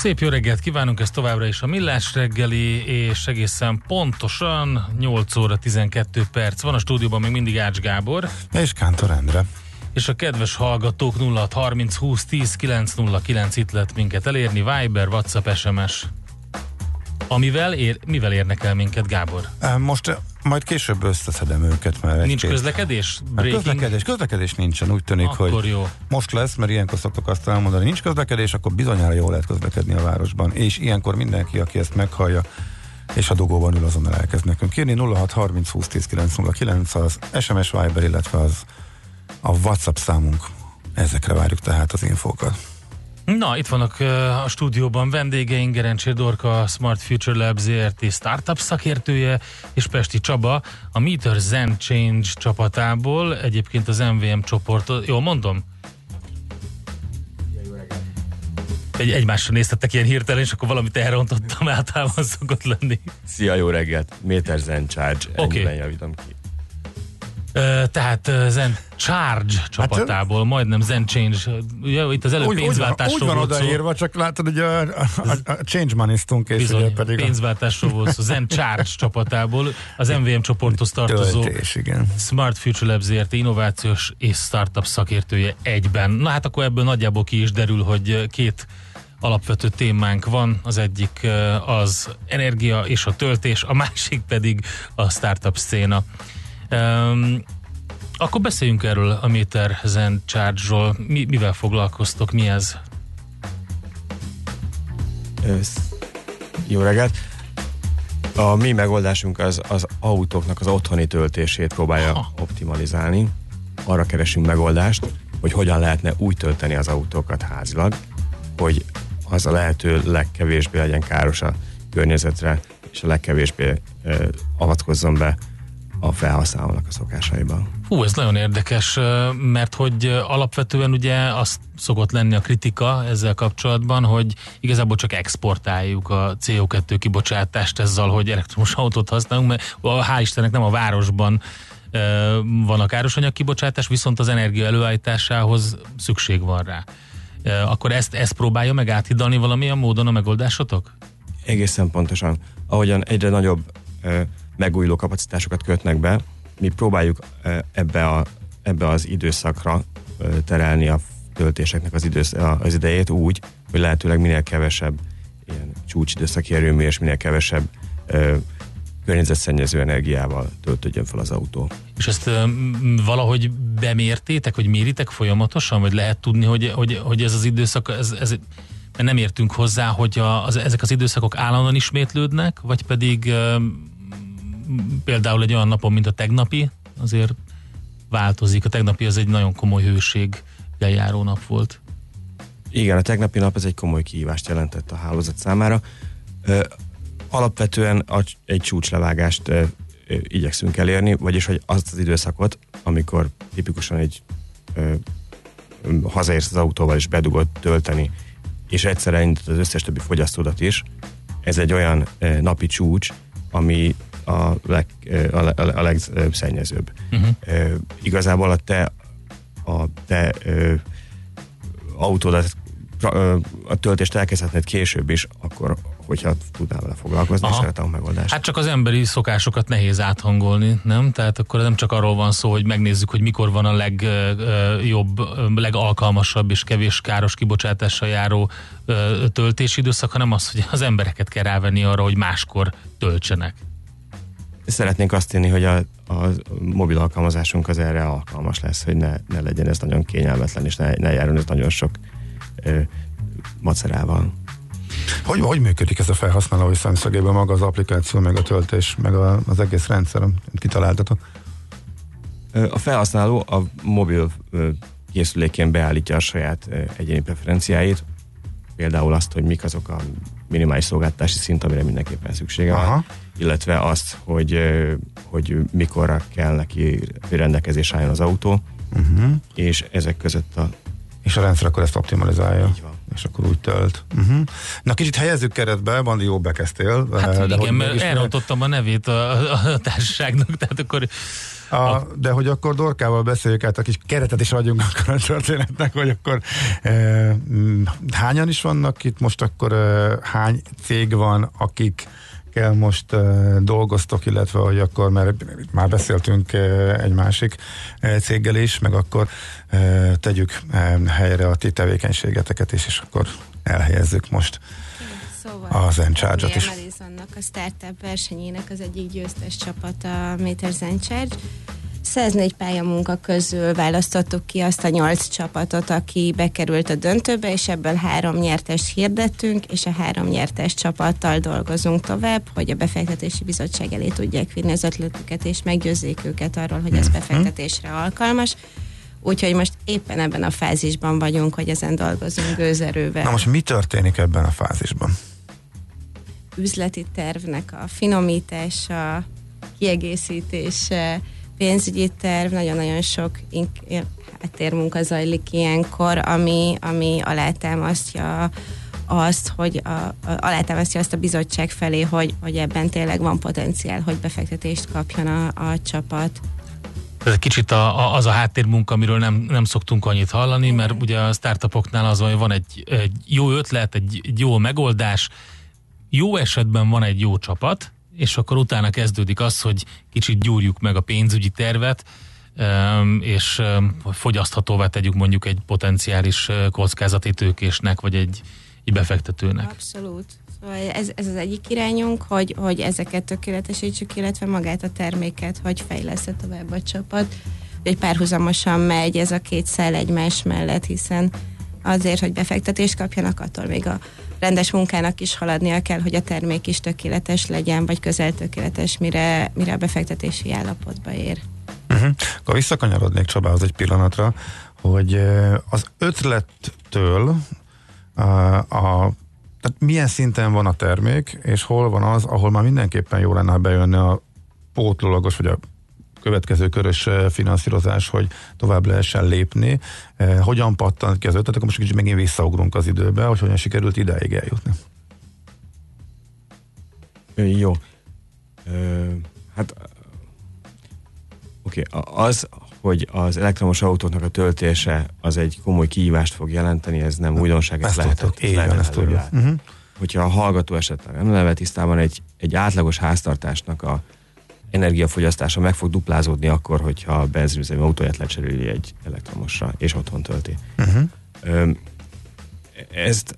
Szép jó reggelt kívánunk, ez továbbra is a Millás reggeli, és egészen pontosan 8 óra 12 perc van a stúdióban még mindig Ács Gábor. És Kántor Endre. És a kedves hallgatók 0630 20 10 909 itt lehet minket elérni, Viber, WhatsApp, SMS. Amivel ér, mivel érnek el minket, Gábor? Most majd később összeszedem őket, mert Nincs közlekedés? Hát közlekedés, közlekedés nincsen, úgy tűnik, Akkor hogy jó. most lesz, mert ilyenkor szoktak azt elmondani, nincs közlekedés, akkor bizonyára jól lehet közlekedni a városban. És ilyenkor mindenki, aki ezt meghallja, és a dugóban ül, azonnal elkezd nekünk írni. 0630 20 10 909 az SMS Viber, illetve az a WhatsApp számunk. Ezekre várjuk tehát az infókat. Na, itt vannak a stúdióban vendégeink, Gerencsér Dorka, a Smart Future Lab ZRT startup szakértője, és Pesti Csaba, a Meter Zen Change csapatából, egyébként az MVM csoport, jól mondom? Egy, egymásra néztettek ilyen hirtelen, és akkor valamit elrontottam, általában szokott lenni. Szia, jó reggelt! Méter Zen Charge, ennyiben javítom ki. Tehát Zen Charge csapatából, majdnem Zen Change, ugye, itt az előbb Úgy, pénzváltásról úgy van volt szó. odaírva, csak látod, hogy a, a, a, a change manistunk, és Bizony, ugye pedig pénzváltásról volt szó. Zen Charge csapatából, az MVM csoporthoz a tartozó töltés, igen. Smart Future Labs ZRT innovációs és startup szakértője egyben. Na hát akkor ebből nagyjából ki is derül, hogy két alapvető témánk van, az egyik az energia és a töltés, a másik pedig a startup széna. Um, akkor beszéljünk erről a Meter Zen Charge-ról. Mi, mivel foglalkoztok? Mi ez? Össz. Jó reggelt! A mi megoldásunk az, az autóknak az otthoni töltését próbálja Aha. optimalizálni. Arra keresünk megoldást, hogy hogyan lehetne úgy tölteni az autókat házilag, hogy az a lehető legkevésbé legyen káros a környezetre, és a legkevésbé ö, avatkozzon be a felhasználónak a szokásaiba. Hú, ez nagyon érdekes, mert hogy alapvetően ugye azt szokott lenni a kritika ezzel kapcsolatban, hogy igazából csak exportáljuk a CO2 kibocsátást ezzel, hogy elektromos autót használunk, mert a- hál' Istennek nem a városban van a károsanyag kibocsátás, viszont az energia előállításához szükség van rá. Akkor ezt, ezt próbálja meg áthidalni valamilyen módon a megoldásotok? Egészen pontosan. Ahogyan egyre nagyobb megújuló kapacitásokat kötnek be, mi próbáljuk ebbe, a, ebbe az időszakra terelni a töltéseknek az, idősz, az idejét úgy, hogy lehetőleg minél kevesebb ilyen csúcsidőszaki erőmű és minél kevesebb ö, környezetszennyező energiával töltődjön fel az autó. És ezt ö, valahogy bemértétek, vagy méritek folyamatosan, vagy lehet tudni, hogy, hogy, hogy ez az időszak, ez, ez, mert nem értünk hozzá, hogy a, az, ezek az időszakok állandóan ismétlődnek, vagy pedig például egy olyan napon, mint a tegnapi, azért változik. A tegnapi az egy nagyon komoly hőség járó nap volt. Igen, a tegnapi nap ez egy komoly kihívást jelentett a hálózat számára. Ö, alapvetően a, egy csúcslevágást ö, ö, igyekszünk elérni, vagyis hogy azt az időszakot, amikor tipikusan egy ö, hazaérsz az autóval és bedugod tölteni, és egyszer elindítod az összes többi fogyasztódat is, ez egy olyan ö, napi csúcs, ami a, leg, a, le- a legszennyezőbb. Uh-huh. Igazából a te, a te ö, autódat, a töltést elkezdhetnéd később is, akkor, hogyha tudnál vele foglalkozni, Aha. és szeretem a megoldást. Hát csak az emberi szokásokat nehéz áthangolni, nem? Tehát akkor nem csak arról van szó, hogy megnézzük, hogy mikor van a legjobb, legalkalmasabb és kevés káros kibocsátással járó töltési időszak, hanem az, hogy az embereket kell rávenni arra, hogy máskor töltsenek. Szeretnénk azt tenni, hogy a, a mobil alkalmazásunk az erre alkalmas lesz, hogy ne, ne legyen ez nagyon kényelmetlen, és ne, ne járjon ez nagyon sok ö, macerával. Hogy, hogy működik ez a felhasználói szemszögéből maga az applikáció, meg a töltés, meg a, az egész rendszer, kitaláltatok? A felhasználó a mobil készülékén beállítja a saját egyéni preferenciáit, például azt, hogy mik azok a minimális szolgáltatási szint, amire mindenképpen szüksége Aha. van, illetve azt, hogy, hogy mikorra kell neki rendelkezés álljon az autó, Uh-huh. és ezek között a És a rendszer akkor ezt optimalizálja. Így van. És akkor úgy tölt. Uh-huh. Na kicsit helyezzük keretbe, Bandi, jó bekezdtél. Hát de igen, mert elrontottam a nevét a, a, a társaságnak, tehát akkor A, de hogy akkor Dorkával beszéljük át, a kis keretet is adjunk akkor a történetnek, hogy akkor e, mm, hányan is vannak itt most akkor e, hány cég van, akik kell most e, dolgoztok, illetve hogy akkor, mert már beszéltünk e, egy másik e, céggel is, meg akkor e, tegyük e, helyre a ti tevékenységeteket is, és akkor elhelyezzük most Szóval a Zen Charge-ot is. Madisonnak a startup versenyének az egyik győztes csapata a Meter Zen Charge. 104 pályamunka közül választottuk ki azt a 8 csapatot, aki bekerült a döntőbe, és ebből három nyertes hirdettünk, és a három nyertes csapattal dolgozunk tovább, hogy a befektetési bizottság elé tudják vinni az ötletüket, és meggyőzzék őket arról, hogy ez befektetésre alkalmas. Úgyhogy most éppen ebben a fázisban vagyunk, hogy ezen dolgozunk gőzerővel. Na most mi történik ebben a fázisban? Üzleti tervnek a finomítása, kiegészítése, pénzügyi terv, nagyon-nagyon sok ink- háttérmunka zajlik ilyenkor, ami, ami alátámasztja azt, hogy a, a, alátámasztja azt a bizottság felé, hogy, hogy ebben tényleg van potenciál, hogy befektetést kapjon a, a csapat. Ez egy kicsit a, a, az a háttérmunka, amiről nem, nem szoktunk annyit hallani, mert ugye a startupoknál az, hogy van egy, egy jó ötlet, egy, egy jó megoldás, jó esetben van egy jó csapat, és akkor utána kezdődik az, hogy kicsit gyúrjuk meg a pénzügyi tervet, és fogyaszthatóvá tegyük mondjuk egy potenciális kockázati tőkésnek, vagy egy, egy befektetőnek. Abszolút. Szóval ez, ez az egyik irányunk, hogy, hogy ezeket tökéletesítsük, illetve magát a terméket, hogy fejleszte tovább a csapat. Egy párhuzamosan megy ez a két szál egymás mellett, hiszen azért, hogy befektetést kapjanak, attól még a rendes munkának is haladnia kell, hogy a termék is tökéletes legyen, vagy közel tökéletes, mire, mire a befektetési állapotba ér. Uh-huh. Akkor visszakanyarodnék Csabához egy pillanatra, hogy az ötlettől a, a tehát milyen szinten van a termék, és hol van az, ahol már mindenképpen jó lenne, ha bejönne a pótlólagos, vagy a következő körös eh, finanszírozás, hogy tovább lehessen lépni. Eh, hogyan pattant ki az ötlet, akkor most kicsit megint visszaugrunk az időbe, hogy hogyan sikerült ideig eljutni. Jó. Ö, hát oké, okay. az, hogy az elektromos autóknak a töltése az egy komoly kihívást fog jelenteni, ez nem újdonság, ez Ezt lehetett, így van, ezt tudjuk. Uh-huh. Hogyha a hallgató esetleg nem leve tisztában egy, egy átlagos háztartásnak a energiafogyasztása meg fog duplázódni akkor, hogyha a benzinüzemű autóját lecseréli egy elektromosra, és otthon tölti. Uh-huh. Ö, ezt,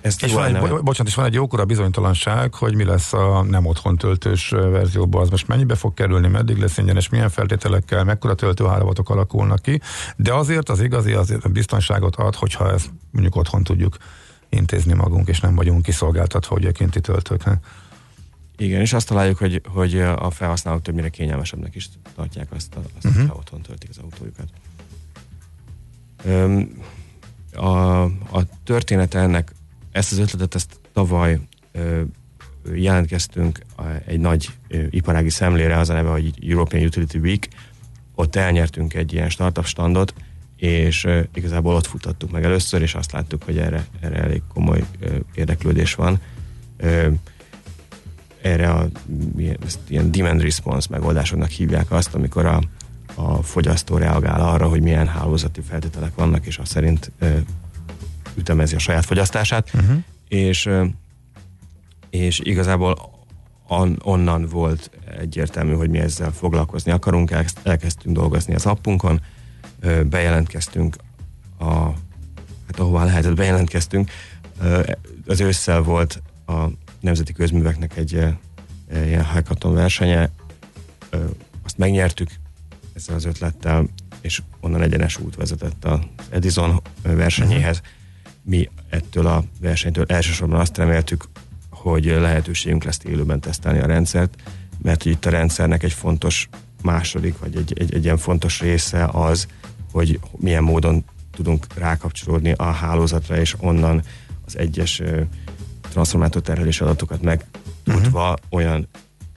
ezt És van egy, bo- bocsánat, és van egy jókora bizonytalanság, hogy mi lesz a nem otthon töltős verzióban, az most mennyibe fog kerülni, meddig lesz ingyenes, milyen feltételekkel, mekkora töltőhálózatok alakulnak ki, de azért az igazi azért a biztonságot ad, hogyha ezt mondjuk otthon tudjuk intézni magunk, és nem vagyunk kiszolgáltatva ugye kinti töltőknek. Igen, és azt találjuk, hogy, hogy a felhasználók többnyire kényelmesebbnek is tartják azt, a, azt uh-huh. hogyha otthon töltik az autójukat. Öm, a, a története ennek, ezt az ötletet, ezt tavaly ö, jelentkeztünk egy nagy ö, iparági szemlére, az a neve, hogy European Utility Week, ott elnyertünk egy ilyen startup standot, és ö, igazából ott futottuk meg először, és azt láttuk, hogy erre, erre elég komoly ö, érdeklődés van. Ö, erre a ezt ilyen demand response megoldásoknak hívják azt, amikor a, a fogyasztó reagál arra, hogy milyen hálózati feltételek vannak, és azt szerint ö, ütemezi a saját fogyasztását, Uh-huh. és, ö, és igazából on, onnan volt egyértelmű, hogy mi ezzel foglalkozni akarunk, El, elkezdtünk dolgozni az appunkon, ö, bejelentkeztünk a, hát ahová lehetett bejelentkeztünk, Ö, az ősszel volt a Nemzeti Közműveknek egy ö, ö, ilyen hackathon versenye, azt megnyertük ezzel az ötlettel, és onnan egyenes út vezetett az Edison versenyéhez. Mi ettől a versenytől elsősorban azt reméltük, hogy lehetőségünk lesz élőben tesztelni a rendszert, mert itt a rendszernek egy fontos második, vagy egy, egy, egy ilyen fontos része az, hogy milyen módon tudunk rákapcsolódni a hálózatra, és onnan az egyes transformátor terhelési adatokat meg tudva uh-huh. olyan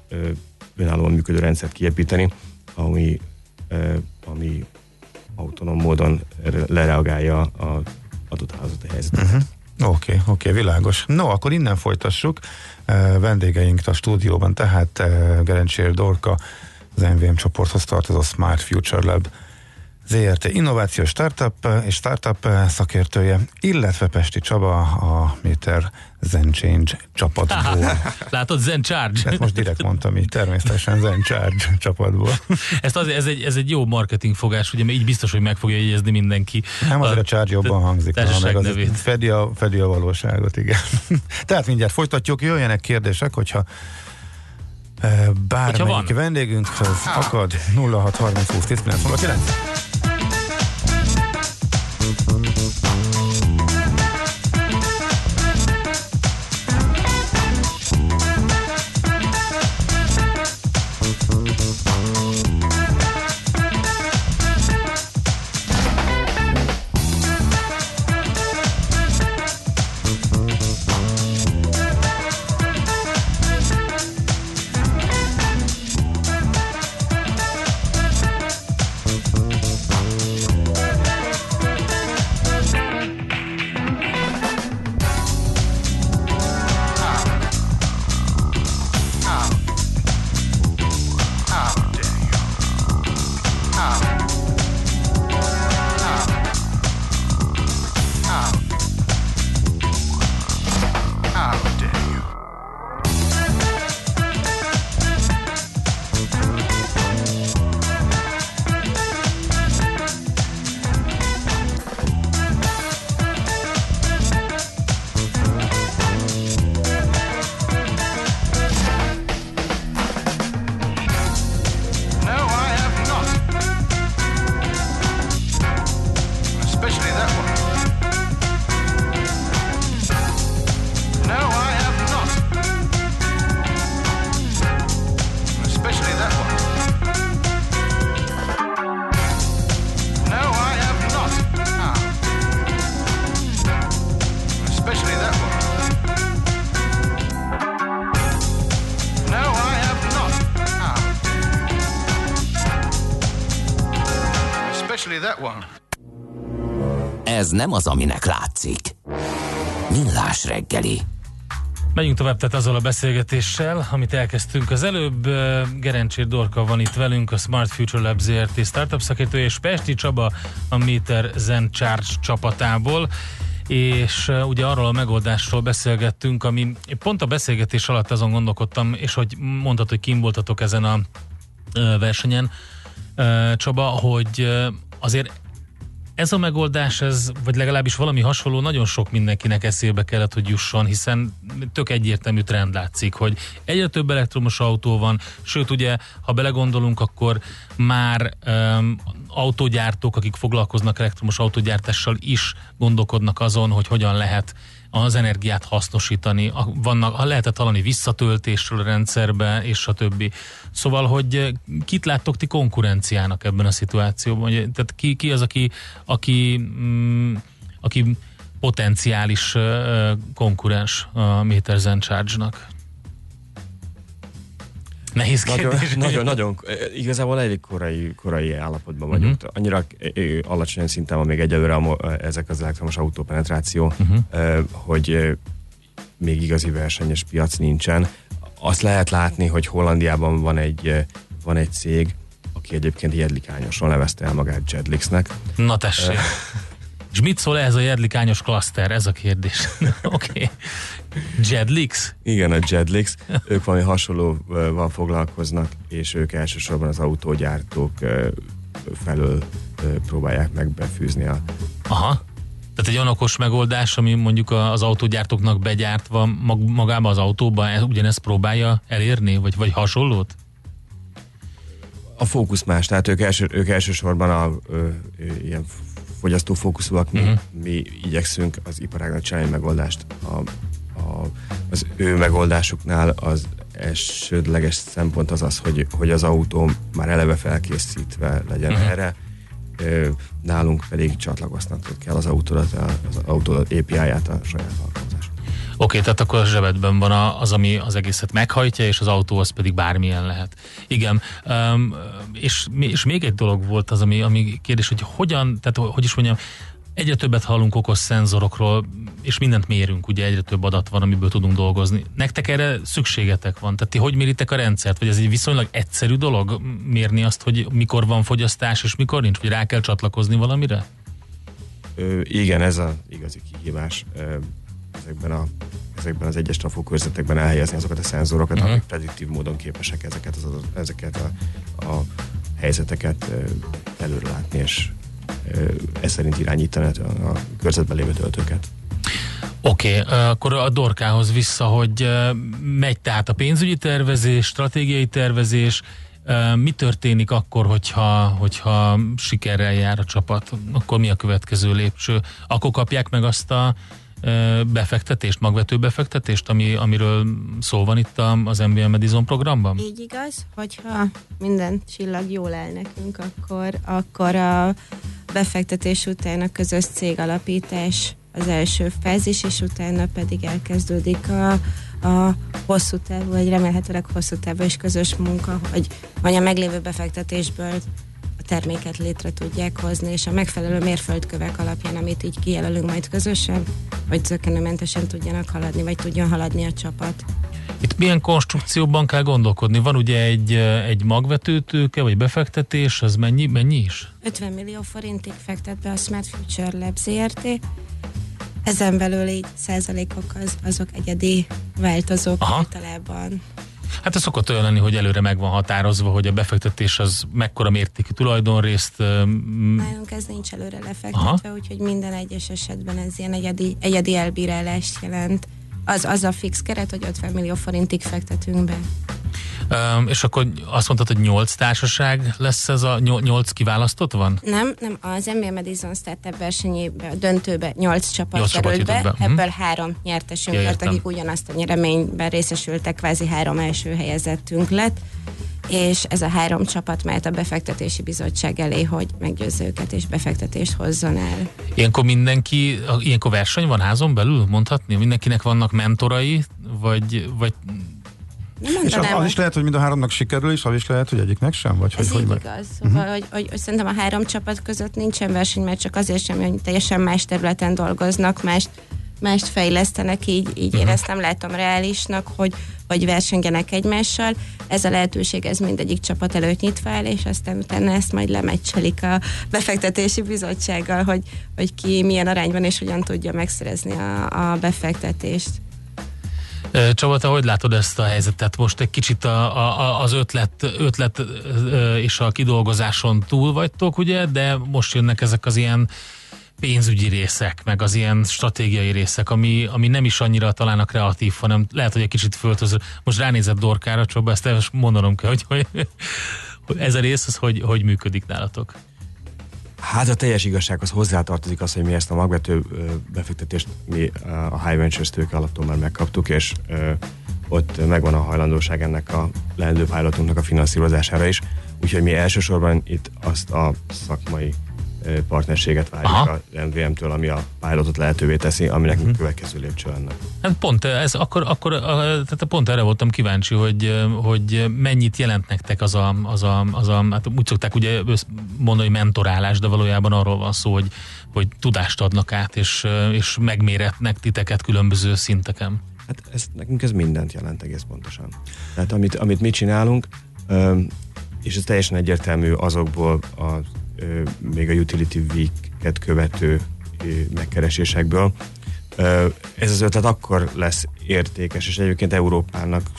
ö, önállóan működő rendszert kiépíteni, ami, ö, ami autonóm módon lereagálja a adott hálózati helyzetet. Uh-huh. Oké, okay, oké, okay, világos. No, akkor innen folytassuk. Uh, vendégeink a stúdióban, tehát uh, Gerencsér Dorka, az MVM csoporthoz tartozó Smart Future Lab ZRT innovációs startup és startup szakértője, illetve Pesti Csaba, a Meter Zen Change csapatból. Látod, Zen Charge? Ezt most direkt mondtam így, természetesen Zen Charge csapatból. Ezt azért, ez, egy, ez egy jó marketing fogás, ugye, mert így biztos, hogy meg fogja jegyezni mindenki. Nem azért a, a Charge jobban hangzik, hanem meg az fedi a, fedi a valóságot, igen. Tehát mindjárt folytatjuk, jöjjenek kérdések, hogyha bármelyik vendégünkhöz akad 0630 20 10 909. Thank you. Nem az, aminek látszik. Millás reggeli. Megyünk tovább tehát azzal a beszélgetéssel, amit elkezdtünk az előbb. Gerencsér Dorka van itt velünk, a Smart Future Lab ZRT startup szakértője, és Pesti Csaba a Meter Zen Charge csapatából és ugye arról a megoldásról beszélgettünk, ami pont a beszélgetés alatt azon gondolkodtam, és hogy mondtad, hogy kim voltatok ezen a versenyen, Csaba, hogy azért ez a megoldás, ez, vagy legalábbis valami hasonló, nagyon sok mindenkinek eszébe kellett, hogy jusson, hiszen tök egyértelmű trend látszik, hogy egyre több elektromos autó van, sőt ugye, ha belegondolunk, akkor már um, autógyártók, akik foglalkoznak elektromos autógyártással is gondolkodnak azon, hogy hogyan lehet az energiát hasznosítani, vannak, ha lehetett hallani visszatöltésről a rendszerbe, és a többi. Szóval, hogy eh, kit láttok ti konkurenciának ebben a szituációban? Tehát ki, ki az, aki, aki, mm, aki potenciális uh, konkurens a Meter Zen Charge-nak? Nehéz kérdés. Nagyon, nagyon, nagyon, igazából elég korai, korai állapotban vagyunk. Uh-huh. Annyira alacsony szinten van még egyelőre ezek az elektromos autópenetráció, uh-huh. hogy még igazi versenyes piac nincsen. Azt lehet látni, hogy Hollandiában van egy, van egy cég, aki egyébként jedlikányosan nevezte el magát Jedlixnek. Na tessék. És mit szól ez a jedlikányos klaszter? Ez a kérdés. Oké. okay. Jedlix? Igen, a Jedlix. ők valami hasonlóval foglalkoznak, és ők elsősorban az autógyártók felől próbálják meg befűzni a... Aha. Tehát egy olyan okos megoldás, ami mondjuk az autógyártóknak begyártva magába az autóba ugyanezt próbálja elérni, vagy, vagy hasonlót? A fókusz más, tehát ők, első, ők elsősorban a ö, ilyen fogyasztófókuszúak, mi, uh-huh. mi igyekszünk az iparágnak csinálni megoldást. A, a, az ő megoldásuknál az elsődleges szempont az az, hogy, hogy az autó már eleve felkészítve legyen uh-huh. erre, nálunk pedig csatlakoztatnod kell az autódat, az autó API-ját a saját alkalmazásra. Okay, tehát akkor a zsebedben van az, ami az egészet meghajtja, és az autó az pedig bármilyen lehet. Igen, um, és, és még egy dolog volt az, ami, ami kérdés, hogy hogyan, tehát hogy is mondjam, egyre többet hallunk okos szenzorokról, és mindent mérünk, ugye egyre több adat van, amiből tudunk dolgozni. Nektek erre szükségetek van? Tehát ti hogy méritek a rendszert? Vagy ez egy viszonylag egyszerű dolog mérni azt, hogy mikor van fogyasztás, és mikor nincs? Vagy rá kell csatlakozni valamire? Ö, igen, ez az igazi kihívás. Ö, ezekben, a, ezekben az egyes trafókörzetekben elhelyezni azokat a szenzorokat, uh-huh. amik prediktív módon képesek ezeket, az, ezeket a, a helyzeteket előre látni, és ez szerint irányítani a, körzetben lévő töltőket. Oké, okay, akkor a Dorkához vissza, hogy megy tehát a pénzügyi tervezés, stratégiai tervezés, mi történik akkor, hogyha, hogyha sikerrel jár a csapat? Akkor mi a következő lépcső? Akkor kapják meg azt a befektetést, magvető befektetést, ami, amiről szó van itt az MBA Medizon programban? Így igaz, hogyha minden csillag jól el nekünk, akkor, akkor a befektetés után a közös cégalapítás az első fázis, és utána pedig elkezdődik a, a hosszú távú, vagy remélhetőleg hosszú távú és közös munka, hogy, hogy a meglévő befektetésből terméket létre tudják hozni, és a megfelelő mérföldkövek alapján, amit így kijelölünk majd közösen, hogy zökkenőmentesen tudjanak haladni, vagy tudjon haladni a csapat. Itt milyen konstrukcióban kell gondolkodni? Van ugye egy, egy magvetőtőke, vagy befektetés, az mennyi, mennyi is? 50 millió forintig fektet be a Smart Future Lab ZRT, ezen belül így százalékok az, azok egyedi változók Aha. általában. Hát ez szokott olyan lenni, hogy előre meg van határozva, hogy a befektetés az mekkora mértékű tulajdonrészt. Nálunk ez nincs előre lefektetve, Aha. úgyhogy minden egyes esetben ez ilyen egyedi, egyedi elbírálást jelent. Az, az a fix keret, hogy 50 millió forintig fektetünk be. Um, és akkor azt mondtad, hogy nyolc társaság lesz ez a nyolc kiválasztott van? Nem, nem, az MBA Madison Startup versenyébe, a döntőbe nyolc csapat nyolc került be, be, ebből uh-huh. három nyertesünk ja, lett, akik ugyanazt a nyereményben részesültek, kvázi három első helyezettünk lett és ez a három csapat mehet a befektetési bizottság elé, hogy meggyőzze őket és befektetést hozzon el. Ilyenkor mindenki, ilyenkor verseny van házon belül, mondhatni? Mindenkinek vannak mentorai, vagy, vagy nem és az, az is lehet, hogy mind a háromnak sikerül, és az is lehet, hogy egyiknek sem? Vagy Ez hogy, így hogy igaz. Szóval, uh-huh. hogy, hogy, hogy, szerintem a három csapat között nincsen verseny, mert csak azért sem, hogy teljesen más területen dolgoznak, mást, mást fejlesztenek, így, így uh-huh. én ezt nem látom reálisnak, hogy, hogy versengenek egymással. Ez a lehetőség, ez mindegyik csapat előtt nyitva áll, és aztán utána ezt majd lemeccselik a befektetési bizottsággal, hogy, hogy ki milyen arányban és hogyan tudja megszerezni a, a befektetést. Csaba, te hogy látod ezt a helyzetet? Most egy kicsit a, a, az ötlet, ötlet és a kidolgozáson túl vagytok, ugye, de most jönnek ezek az ilyen pénzügyi részek, meg az ilyen stratégiai részek, ami, ami nem is annyira talán a kreatív, hanem lehet, hogy egy kicsit föltöző. Most ránézett Dorkára, Csaba, ezt mondanom kell, hogy, hogy ez a rész, az hogy, hogy működik nálatok? Hát a teljes igazsághoz hozzátartozik az, hogy mi ezt a magvető befektetést mi a High Ventures tőke alaptól már megkaptuk, és ott megvan a hajlandóság ennek a leendő pilotunknak a finanszírozására is. Úgyhogy mi elsősorban itt azt a szakmai partnerséget várjuk Aha. a MVM-től, ami a pilotot lehetővé teszi, ami nekünk uh-huh. következő lépcső lenne. Hát pont, ez, akkor, akkor tehát pont erre voltam kíváncsi, hogy, hogy mennyit jelent nektek az a, az a, az a hát úgy szokták ugye mondani, hogy mentorálás, de valójában arról van szó, hogy, hogy tudást adnak át, és, és megméretnek titeket különböző szinteken. Hát ez, nekünk ez mindent jelent egész pontosan. Tehát amit, amit mi csinálunk, és ez teljesen egyértelmű azokból a még a Utility Week-et követő megkeresésekből. Ez az ötlet akkor lesz értékes, és egyébként Európának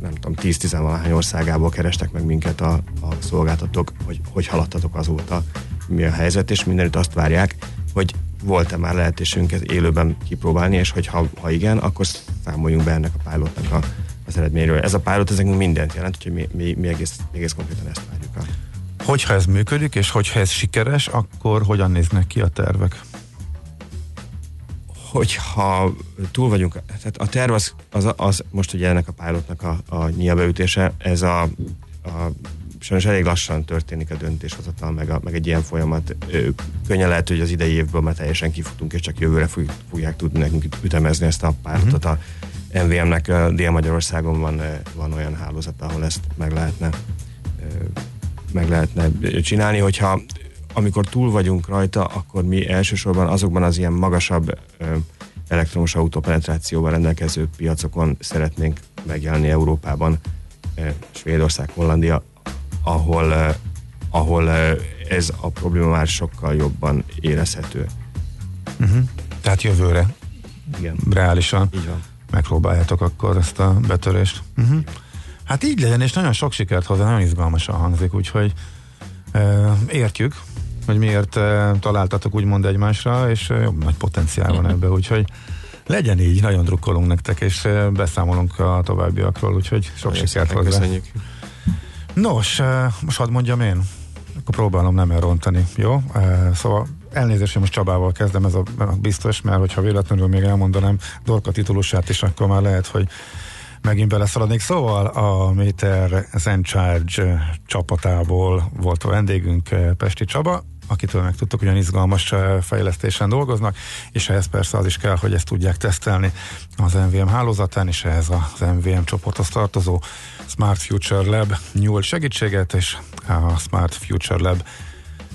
nem tudom, 10 valahány országából kerestek meg minket a, a szolgáltatók, hogy hogy haladtatok azóta, mi a helyzet, és mindenütt azt várják, hogy volt-e már lehetőségünk ezt élőben kipróbálni, és hogy ha, ha igen, akkor számoljunk be ennek a pilotnak a, az eredményről. Ez a pilot ezeknek mindent jelent, úgyhogy mi, mi, mi egész, egész konkrétan ezt várjuk a Hogyha ez működik, és hogyha ez sikeres, akkor hogyan néznek ki a tervek? Hogyha túl vagyunk, tehát a terv az, az, az most ugye ennek a pilotnak a, a nyílbeütése, ez a, a sajnos elég lassan történik a döntéshozatal, meg, a, meg egy ilyen folyamat. Könnyen lehet, hogy az idei évből már teljesen kifutunk, és csak jövőre fogják tudni nekünk ütemezni ezt a pártot. Uh-huh. A MVM-nek Dél-Magyarországon van, van olyan hálózat, ahol ezt meg lehetne meg lehetne csinálni, hogyha amikor túl vagyunk rajta, akkor mi elsősorban azokban az ilyen magasabb elektromos autó penetrációval rendelkező piacokon szeretnénk megjelenni Európában, Svédország, Hollandia, ahol, ahol ez a probléma már sokkal jobban érezhető. Uh-huh. Tehát jövőre Igen. reálisan Így van. megpróbáljátok akkor ezt a betörést. Uh-huh. Hát így legyen, és nagyon sok sikert hozzá, nagyon izgalmasan hangzik, úgyhogy e, értjük, hogy miért e, találtatok úgymond egymásra, és e, jobb nagy potenciál van ebbe, úgyhogy legyen így, nagyon drukkolunk nektek, és e, beszámolunk a továbbiakról, úgyhogy sok Nagyon sikert hozzá. Köszönjük. Nos, e, most hadd mondjam én, akkor próbálom nem elrontani, jó? E, szóval elnézést, hogy most Csabával kezdem, ez a, a biztos, mert hogyha véletlenül még elmondanám Dorka titulusát is, akkor már lehet, hogy megint beleszaladnék. Szóval a Meter Zencharge csapatából volt a vendégünk Pesti Csaba, akitől megtudtuk, hogy olyan izgalmas fejlesztésen dolgoznak, és ehhez persze az is kell, hogy ezt tudják tesztelni az MVM hálózatán, és ehhez az MVM csoporthoz tartozó Smart Future Lab nyúl segítséget, és a Smart Future Lab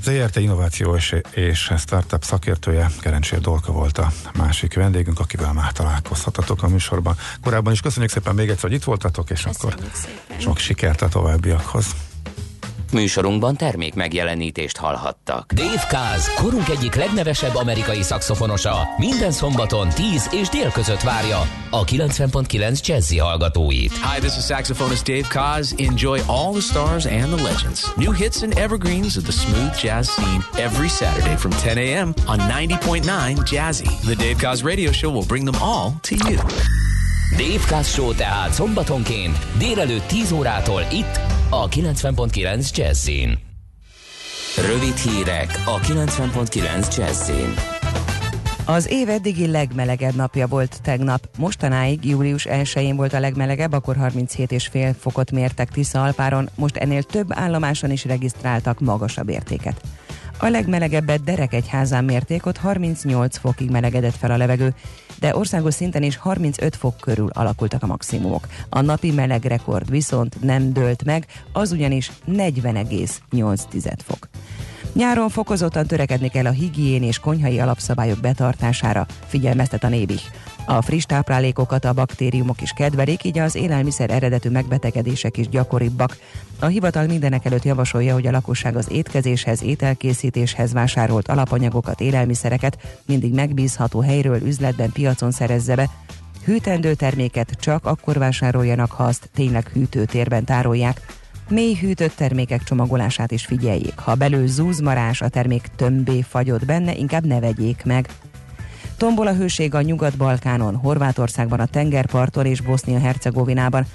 ZRT innováció és, és startup szakértője Kerencsér Dolka volt a másik vendégünk, akivel már találkozhatatok a műsorban. Korábban is köszönjük szépen még egyszer, hogy itt voltatok, és akkor Köszönjük szépen. sok sikert a továbbiakhoz. Műsorunkban termék megjelenítést hallhattak. Dave Kaz, korunk egyik legnevesebb amerikai szakszofonosa, minden szombaton 10 és dél között várja a 90.9 Jazzy hallgatóit. Hi, this is saxophonist Dave Kaz. Enjoy all the stars and the legends. New hits and evergreens of the smooth jazz scene every Saturday from 10 a.m. on 90.9 Jazzy. The Dave Kaz radio show will bring them all to you. Dave Show tehát szombatonként délelőtt 10 órától itt a 90.9 Jazzin. Rövid hírek a 90.9 Jazzin. Az év eddigi legmelegebb napja volt tegnap. Mostanáig július 1-én volt a legmelegebb, akkor 37,5 fokot mértek Tisza Alpáron, most ennél több állomáson is regisztráltak magasabb értéket. A legmelegebbet Derekegyházán mérték, ott 38 fokig melegedett fel a levegő, de országos szinten is 35 fok körül alakultak a maximumok. A napi meleg rekord viszont nem dőlt meg, az ugyanis 40,8 fok. Nyáron fokozottan törekedni kell a higién és konyhai alapszabályok betartására, figyelmeztet a Nébih. A friss táplálékokat a baktériumok is kedvelik, így az élelmiszer eredetű megbetegedések is gyakoribbak. A hivatal mindenek előtt javasolja, hogy a lakosság az étkezéshez, ételkészítéshez vásárolt alapanyagokat, élelmiszereket mindig megbízható helyről, üzletben, piacon szerezze be, Hűtendő terméket csak akkor vásároljanak, ha azt tényleg hűtőtérben tárolják. Mély hűtött termékek csomagolását is figyeljék. Ha belül zúzmarás, a termék tömbé fagyott benne, inkább ne vegyék meg. Tombol a hőség a Nyugat-Balkánon, Horvátországban a tengerparton és Bosznia-Hercegovinában.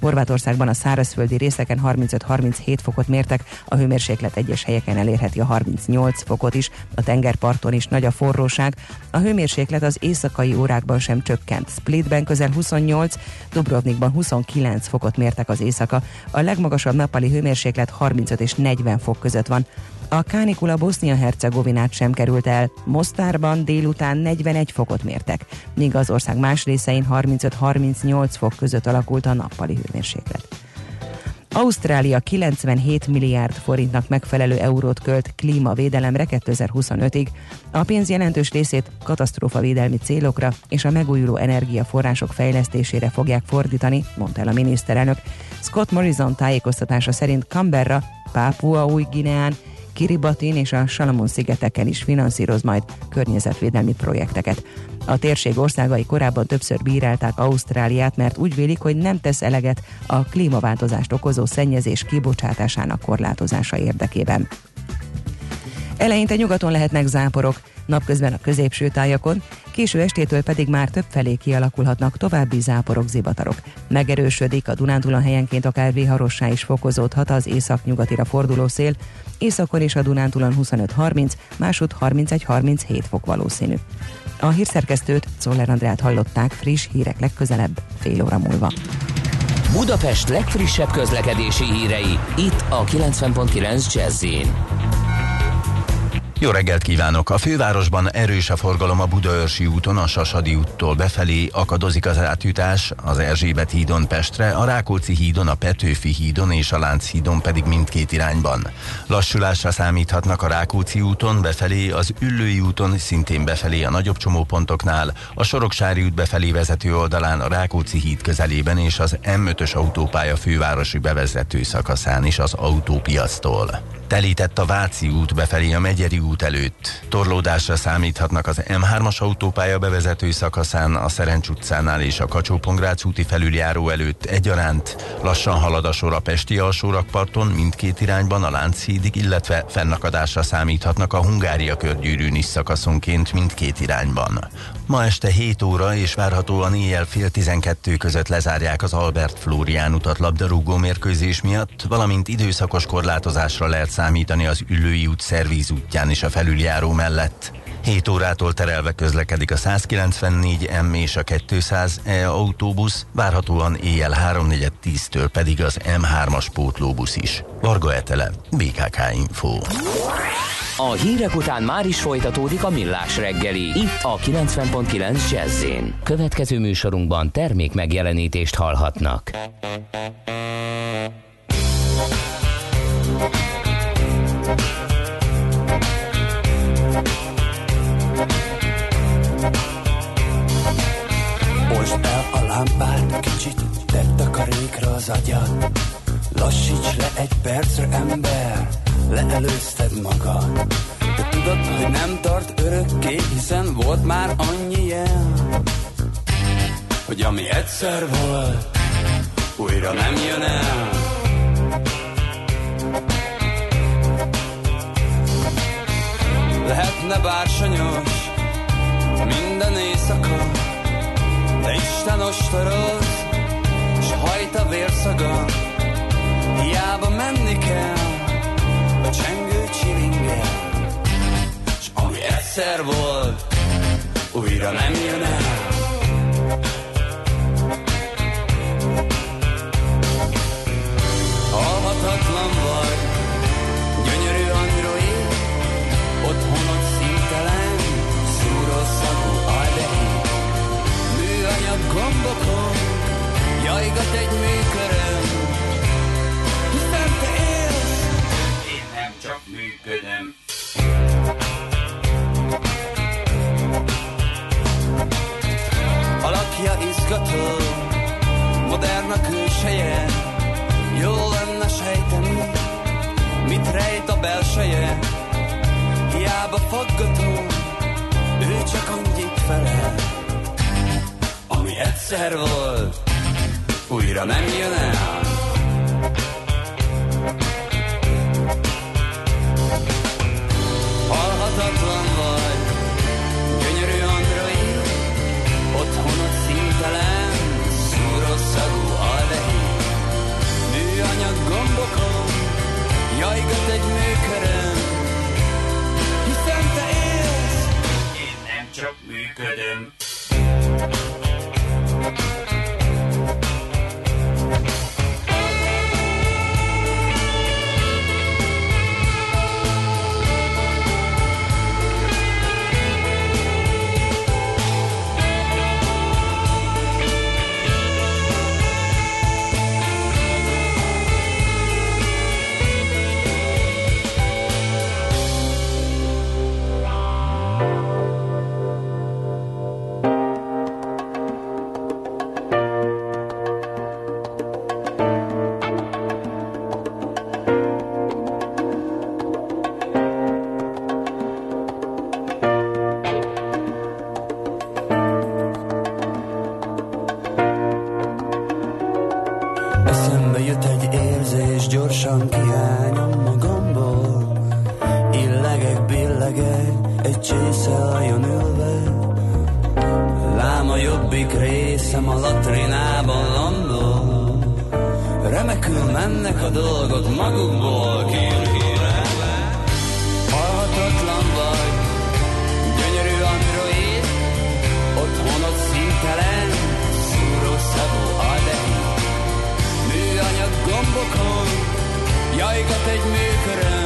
Horvátországban a szárazföldi részeken 35-37 fokot mértek, a hőmérséklet egyes helyeken elérheti a 38 fokot is, a tengerparton is nagy a forróság, a hőmérséklet az éjszakai órákban sem csökkent. Splitben közel 28, Dubrovnikban 29 fokot mértek az éjszaka, a legmagasabb nappali hőmérséklet 35 és 40 fok között van. A kánikula Bosznia-Hercegovinát sem került el. Mostárban délután 41 fokot mértek, míg az ország más részein 35-38 fok között alakult a nappali hőmérséklet. Ausztrália 97 milliárd forintnak megfelelő eurót költ klímavédelemre 2025-ig. A pénz jelentős részét katasztrófavédelmi célokra és a megújuló energiaforrások fejlesztésére fogják fordítani, mondta el a miniszterelnök. Scott Morrison tájékoztatása szerint Canberra, Pápua új Gineán, Kiribatin és a Salamon-szigeteken is finanszíroz majd környezetvédelmi projekteket. A térség országai korábban többször bírálták Ausztráliát, mert úgy vélik, hogy nem tesz eleget a klímaváltozást okozó szennyezés kibocsátásának korlátozása érdekében. Eleinte nyugaton lehetnek záporok, napközben a középső tájakon, késő estétől pedig már több felé kialakulhatnak további záporok, zivatarok. Megerősödik a Dunántúlon helyenként akár viharossá is fokozódhat az észak-nyugatira forduló szél, északon és a Dunántúlon 25-30, másod 31-37 fok valószínű. A hírszerkesztőt, Czoller Andrát hallották friss hírek legközelebb, fél óra múlva. Budapest legfrissebb közlekedési hírei, itt a 90.9 jazz jó reggelt kívánok! A fővárosban erős a forgalom a Budaörsi úton, a Sasadi úttól befelé, akadozik az átjutás az Erzsébet hídon Pestre, a Rákóczi hídon, a Petőfi hídon és a Lánchídon pedig mindkét irányban. Lassulásra számíthatnak a Rákóczi úton befelé, az Üllői úton szintén befelé a nagyobb csomópontoknál, a Soroksári út befelé vezető oldalán a Rákóczi híd közelében és az M5-ös autópálya fővárosi bevezető szakaszán is az autópiasztól. Telített a Váci út befelé a Megyeri út előtt. Torlódásra számíthatnak az M3-as autópálya bevezető szakaszán, a Szerencs utcánál és a kacsó úti felüljáró előtt egyaránt. Lassan halad a sor a Pesti alsórakparton mindkét irányban a Lánchídig, illetve fennakadásra számíthatnak a Hungária körgyűrűn is szakaszonként mindkét irányban. Ma este 7 óra és várhatóan éjjel fél 12 között lezárják az Albert Flórián utat labdarúgó mérkőzés miatt, valamint időszakos korlátozásra lehet számítani az Üllői út szervíz útján és a felüljáró mellett. 7 órától terelve közlekedik a 194 M és a 200 E autóbusz, várhatóan éjjel 3.4.10-től pedig az M3-as pótlóbusz is. Varga Etele, BKK Info. A hírek után már is folytatódik a millás reggeli. Itt a 90.9 jazz Következő műsorunkban termék megjelenítést hallhatnak. Most el a lámpát, kicsit tett a karékra az agyad. Lassíts le egy percre, ember, leelőzted magad. De tudod, hogy nem tart örökké, hiszen volt már annyi jel, hogy ami egyszer volt, újra nem jön el. Lehetne bársonyos minden éjszaka, de Isten ostoroz, s hajt a vérszaga, hiába menni kell a csengő csilingel, s ami egyszer volt, újra nem jön el. Halhatatlan vagy, gombokon, jajgat egy műköröm, hiszen te élsz, én nem csak működöm. Alakja izgató, modern a külseje, jó lenne sejteni, mit rejt a belseje. Hiába faggató, ő csak annyit felel, ami egyszer volt, újra nem jön el. Halhatatlan vagy, gyönyörű android, otthonod szintelen, szúró szagú aldehi. Műanyag gombokon, jajgat egy műköröm, hiszen te élsz, én nem csak működöm. Csészeljon ülve. Lám a jobbik részem a latrinában landol. Remekül mennek a dolgok magukból kirhírelve. Halhatatlan vagy, gyönyörű android, otthonod szintelen, szúró szagú aldehi. homlokon, jajgat egy műkörön.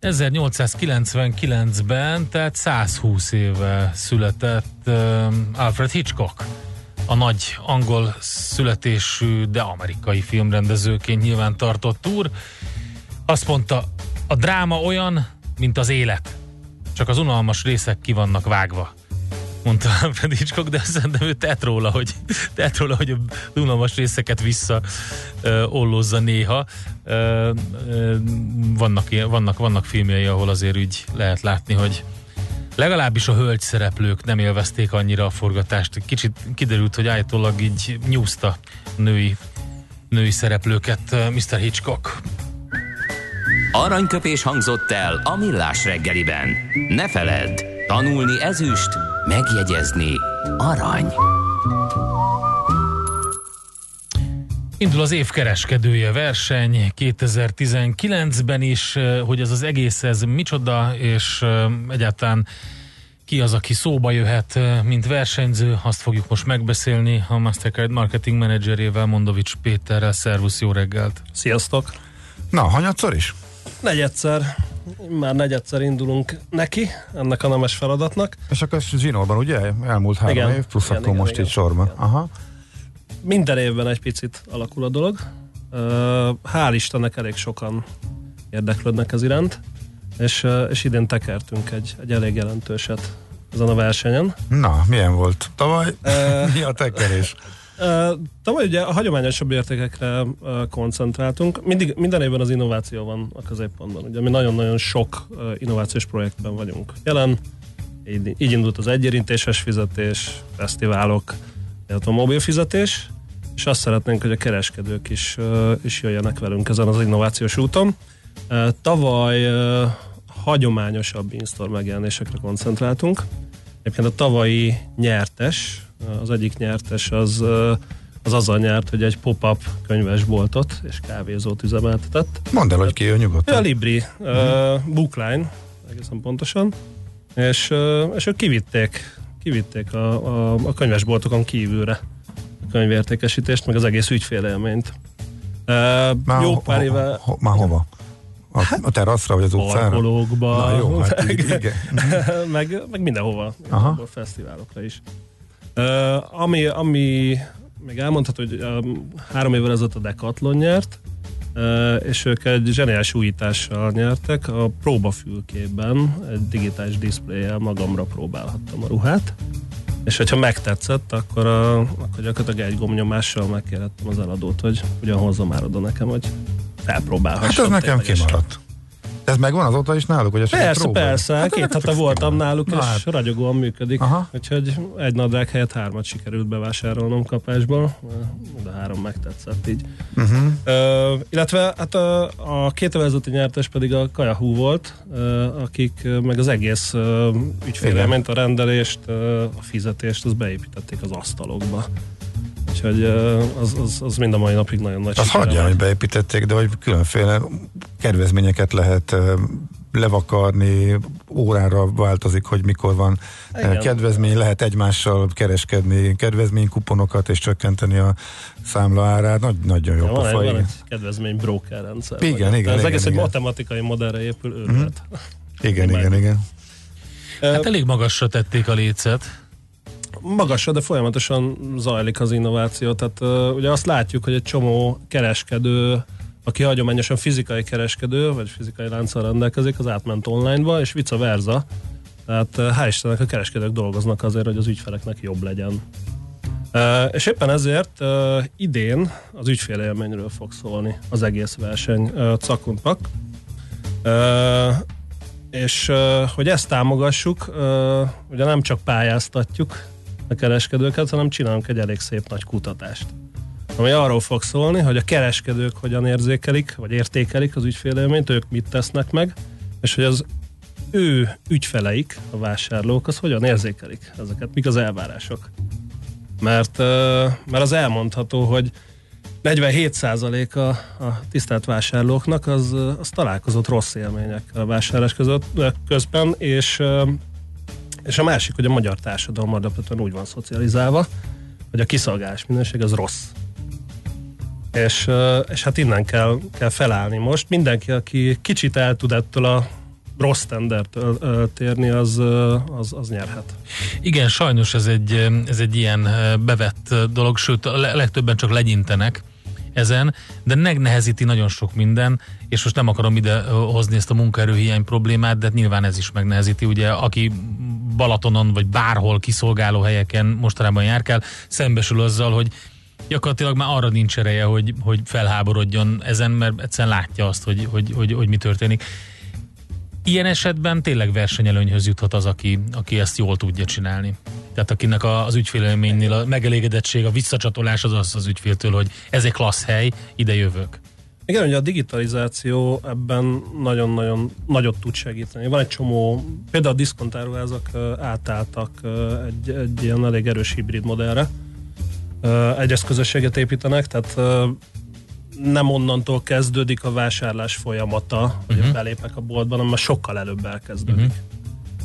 1899-ben, tehát 120 éve született Alfred Hitchcock. A nagy angol születésű, de amerikai filmrendezőként nyilván tartott úr. Azt mondta, a dráma olyan, mint az élet. Csak az unalmas részek ki vannak vágva mondta Alfred de szerintem ő tett róla, hogy, tett róla, hogy a unalmas részeket vissza ö, ollózza néha. Vannak, vannak, vannak filmjei, ahol azért úgy lehet látni, hogy legalábbis a hölgy szereplők nem élvezték annyira a forgatást. Kicsit kiderült, hogy állítólag így nyúzta női, női szereplőket Mr. Hitchcock. Aranyköpés hangzott el a millás reggeliben. Ne feledd, tanulni ezüst, megjegyezni arany. Indul az év kereskedője verseny 2019-ben is, hogy ez az egész ez micsoda, és egyáltalán ki az, aki szóba jöhet, mint versenyző, azt fogjuk most megbeszélni a Mastercard marketing menedzserével, Mondovics Péterrel. Szervusz, jó reggelt! Sziasztok! Na, hanyatszor is? Negyedszer, már negyedszer indulunk neki, ennek a nemes feladatnak. És akkor zsinórban, ugye? Elmúlt három Igen. év, plusz Igen, akkor igen, most igen, így sorban. igen. Aha. Minden évben egy picit alakul a dolog. Hál' Istennek elég sokan érdeklődnek ez iránt, és, és idén tekertünk egy, egy elég jelentőset ezen a versenyen. Na, milyen volt? Tavaly mi a tekerés? Tavaly ugye a hagyományosabb értékekre koncentráltunk. Mindig, minden évben az innováció van a középpontban. Ugye mi nagyon-nagyon sok innovációs projektben vagyunk jelen. Így, így indult az egyérintéses fizetés, fesztiválok, illetve a mobil fizetés, és azt szeretnénk, hogy a kereskedők is, is jöjjenek velünk ezen az innovációs úton. Tavaly hagyományosabb in-store megjelenésekre koncentráltunk. Egyébként a tavalyi nyertes, az egyik nyertes az, az azzal nyert, hogy egy pop-up könyvesboltot és kávézót üzemeltetett. Mondd el, hogy ki ő Ő a nyugodtan. Libri, uh, Bookline, egészen pontosan, és, uh, és ők kivitték, kivitték a, a, a könyvesboltokon kívülre a könyvértékesítést, meg az egész ügyfélélményt. Uh, Már, jó ho- pár ho- éve ho- már hova? A, a teraszra, vagy az utcára? parkolókba, Na jó, hát meg, igen. meg, meg mindenhova. Aha. fesztiválokra is. Uh, ami, ami még elmondható, hogy um, három évvel ezelőtt a Decathlon nyert, uh, és ők egy zseniális újítással nyertek. A próbafülkében egy digitális diszpléjel magamra próbálhattam a ruhát, és hogyha megtetszett, akkor, a, akkor gyakorlatilag egy gombnyomással megkérhettem az eladót, hogy ugyan hozza már oda nekem, hogy felpróbálhassam. Hát ez nekem ténylegesen. kimaradt. Ez megvan azóta is náluk, hogy esetleg Persze, próbálj? persze. Hát Két hete fix voltam náluk, Na és hát. ragyogóan működik. Aha. Úgyhogy egy nadrág helyett hármat sikerült bevásárolnom kapásból, de három megtetszett így. Uh-huh. Ö, illetve hát a, a két ezelőtti nyertes pedig a Kajahú volt, ö, akik meg az egész ö, ügyfélélményt, a rendelést, a fizetést, az beépítették az asztalokba. Úgyhogy az, az, az mind a mai napig nagyon nagy Azt sikere hagyja, hogy beépítették, de hogy különféle kedvezményeket lehet levakarni, órára változik, hogy mikor van Igen. Igen. kedvezmény, lehet egymással kereskedni, kedvezménykuponokat és csökkenteni a számla árát. Nagy, nagyon jó Ja, van, egy, pofa. van igen. egy kedvezmény broker rendszer. Igen, vagy. igen, Ez igen, egész egy igen. matematikai modellre épül, őrület. Igen, Imádjuk. igen, igen. Hát elég magasra tették a lécet. Magasra, de folyamatosan zajlik az innováció. Tehát uh, ugye azt látjuk, hogy egy csomó kereskedő, aki hagyományosan fizikai kereskedő, vagy fizikai lánccal rendelkezik, az átment onlineba, és vice versa. Tehát hál' Istennek a kereskedők dolgoznak azért, hogy az ügyfeleknek jobb legyen. Uh, és éppen ezért uh, idén az ügyfélélményről fog szólni az egész verseny uh, Cakuntnak. Uh, és uh, hogy ezt támogassuk, uh, ugye nem csak pályáztatjuk a kereskedőket, hanem csinálunk egy elég szép nagy kutatást. ami arról fog szólni, hogy a kereskedők hogyan érzékelik, vagy értékelik az ügyfélélményt, ők mit tesznek meg, és hogy az ő ügyfeleik, a vásárlók, az hogyan érzékelik ezeket, mik az elvárások. Mert, mert az elmondható, hogy 47% a, a tisztelt vásárlóknak az, az találkozott rossz élményekkel a vásárlás között, közben, és, és a másik, hogy a magyar társadalom alapvetően úgy van szocializálva, hogy a kiszolgálás minőség az rossz. És, és hát innen kell, kell felállni most. Mindenki, aki kicsit el tud ettől a rossz tendertől térni, az, az, az nyerhet. Igen, sajnos ez egy, ez egy ilyen bevett dolog, sőt a le- legtöbben csak legyintenek ezen, de megnehezíti nagyon sok minden, és most nem akarom ide hozni ezt a munkaerőhiány problémát, de nyilván ez is megnehezíti, ugye aki Balatonon vagy bárhol kiszolgáló helyeken mostanában járkál, szembesül azzal, hogy gyakorlatilag már arra nincs ereje, hogy, hogy felháborodjon ezen, mert egyszerűen látja azt, hogy, hogy, hogy, hogy mi történik. Ilyen esetben tényleg versenyelőnyhöz juthat az, aki, aki ezt jól tudja csinálni. Tehát akinek az ügyfélélménynél a megelégedettség, a visszacsatolás az az az ügyféltől, hogy ez egy klassz hely, ide jövök. Igen, ugye a digitalizáció ebben nagyon-nagyon nagyot tud segíteni. Van egy csomó, például a diszkontáruházak átálltak egy, egy ilyen elég erős hibrid modellre. Egyrészt közösséget építenek, tehát nem onnantól kezdődik a vásárlás folyamata, hogy Mhm. belépek a boltban, hanem már sokkal előbb elkezdődik.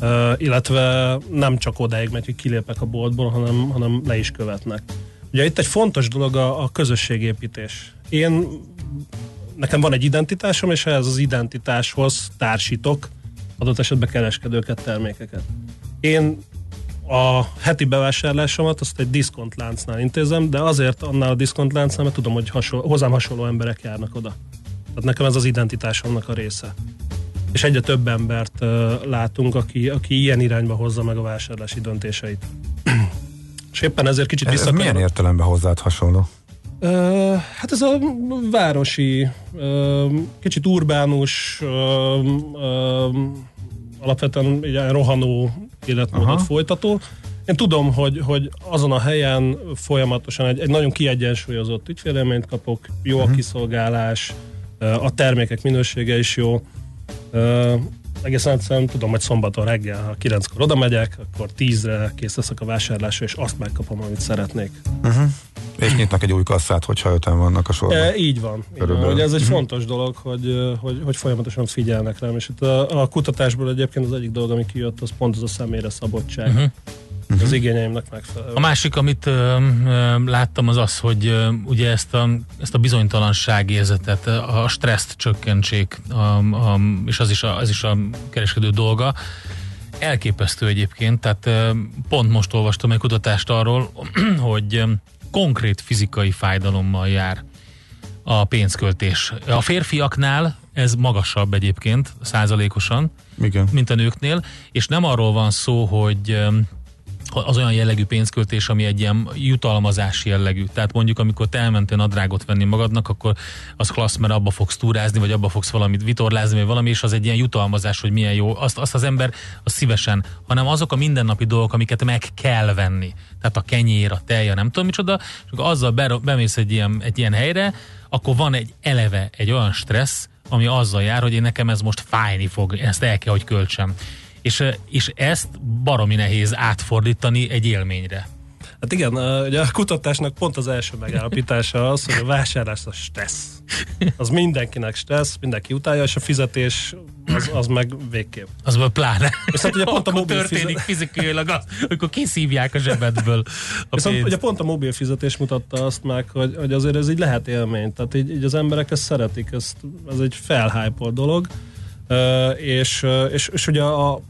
Uh, illetve nem csak odáig megy, hogy kilépek a boltból, hanem, hanem le is követnek. Ugye itt egy fontos dolog a, a közösségépítés. Én, nekem van egy identitásom, és ehhez az identitáshoz társítok adott esetben kereskedőket, termékeket. Én a heti bevásárlásomat azt egy diszkontláncnál intézem, de azért annál a diszkontláncnál, mert tudom, hogy hasonló, hozzám hasonló emberek járnak oda. Tehát nekem ez az identitásomnak a része. És egyre több embert uh, látunk, aki, aki ilyen irányba hozza meg a vásárlási döntéseit. És éppen ezért kicsit Ez, ez milyen értelemben hozzád hasonló? Ö, hát ez a városi, ö, kicsit urbánus, ö, ö, alapvetően ilyen rohanó életmódot Aha. folytató. Én tudom, hogy, hogy azon a helyen folyamatosan egy, egy nagyon kiegyensúlyozott ügyfélélményt kapok, jó a kiszolgálás, ö, a termékek minősége is jó. Egészen egyszerűen tudom, hogy szombaton reggel, ha 9-kor oda megyek, akkor 10-re kész leszek a vásárlásra, és azt megkapom, amit szeretnék. És nyitnak egy új kasszát, hogyha öten vannak a sorban. E, így van. Így van. Ugye ez egy Mhm. fontos dolog, hogy, hogy, hogy folyamatosan figyelnek rám, és itt a, a kutatásból egyébként az egyik dolog, ami kijött, az pont az a személyre szabadság. Mhm. Uh-huh. Az igényeimnek megfelelő. A másik, amit ö, ö, láttam, az az, hogy ö, ugye ezt a, ezt a bizonytalanság érzetet, a stresszt csökkentsék, a, a, és az is a, az is a kereskedő dolga. Elképesztő egyébként, tehát ö, pont most olvastam egy kutatást arról, hogy konkrét fizikai fájdalommal jár a pénzköltés. A férfiaknál ez magasabb egyébként, százalékosan, Igen. mint a nőknél, és nem arról van szó, hogy az olyan jellegű pénzköltés, ami egy ilyen jutalmazás jellegű. Tehát mondjuk, amikor te elmentél nadrágot venni magadnak, akkor az klassz, mert abba fogsz túrázni, vagy abba fogsz valamit vitorlázni, vagy valami, és az egy ilyen jutalmazás, hogy milyen jó. Azt, azt az ember az szívesen, hanem azok a mindennapi dolgok, amiket meg kell venni. Tehát a kenyér, a tej, a nem tudom micsoda, és azzal be, bemész egy ilyen, egy ilyen helyre, akkor van egy eleve egy olyan stressz, ami azzal jár, hogy én nekem ez most fájni fog, ezt el kell, hogy költsem. És, és ezt baromi nehéz átfordítani egy élményre. Hát igen, ugye a kutatásnak pont az első megállapítása az, hogy a vásárlás a stressz. Az mindenkinek stressz, mindenki utálja, és a fizetés az, az meg végképp. Az már pláne. Viszont ugye pont a mobil történik fizet- fizikailag az, amikor kiszívják a zsebedből a Viszont pénzt. ugye pont a mobil fizetés mutatta azt meg, hogy, hogy azért ez így lehet élmény. Tehát így, így az emberek ezt szeretik, ezt, ez egy felhájpolt dolog. Ö, és, és, és ugye a,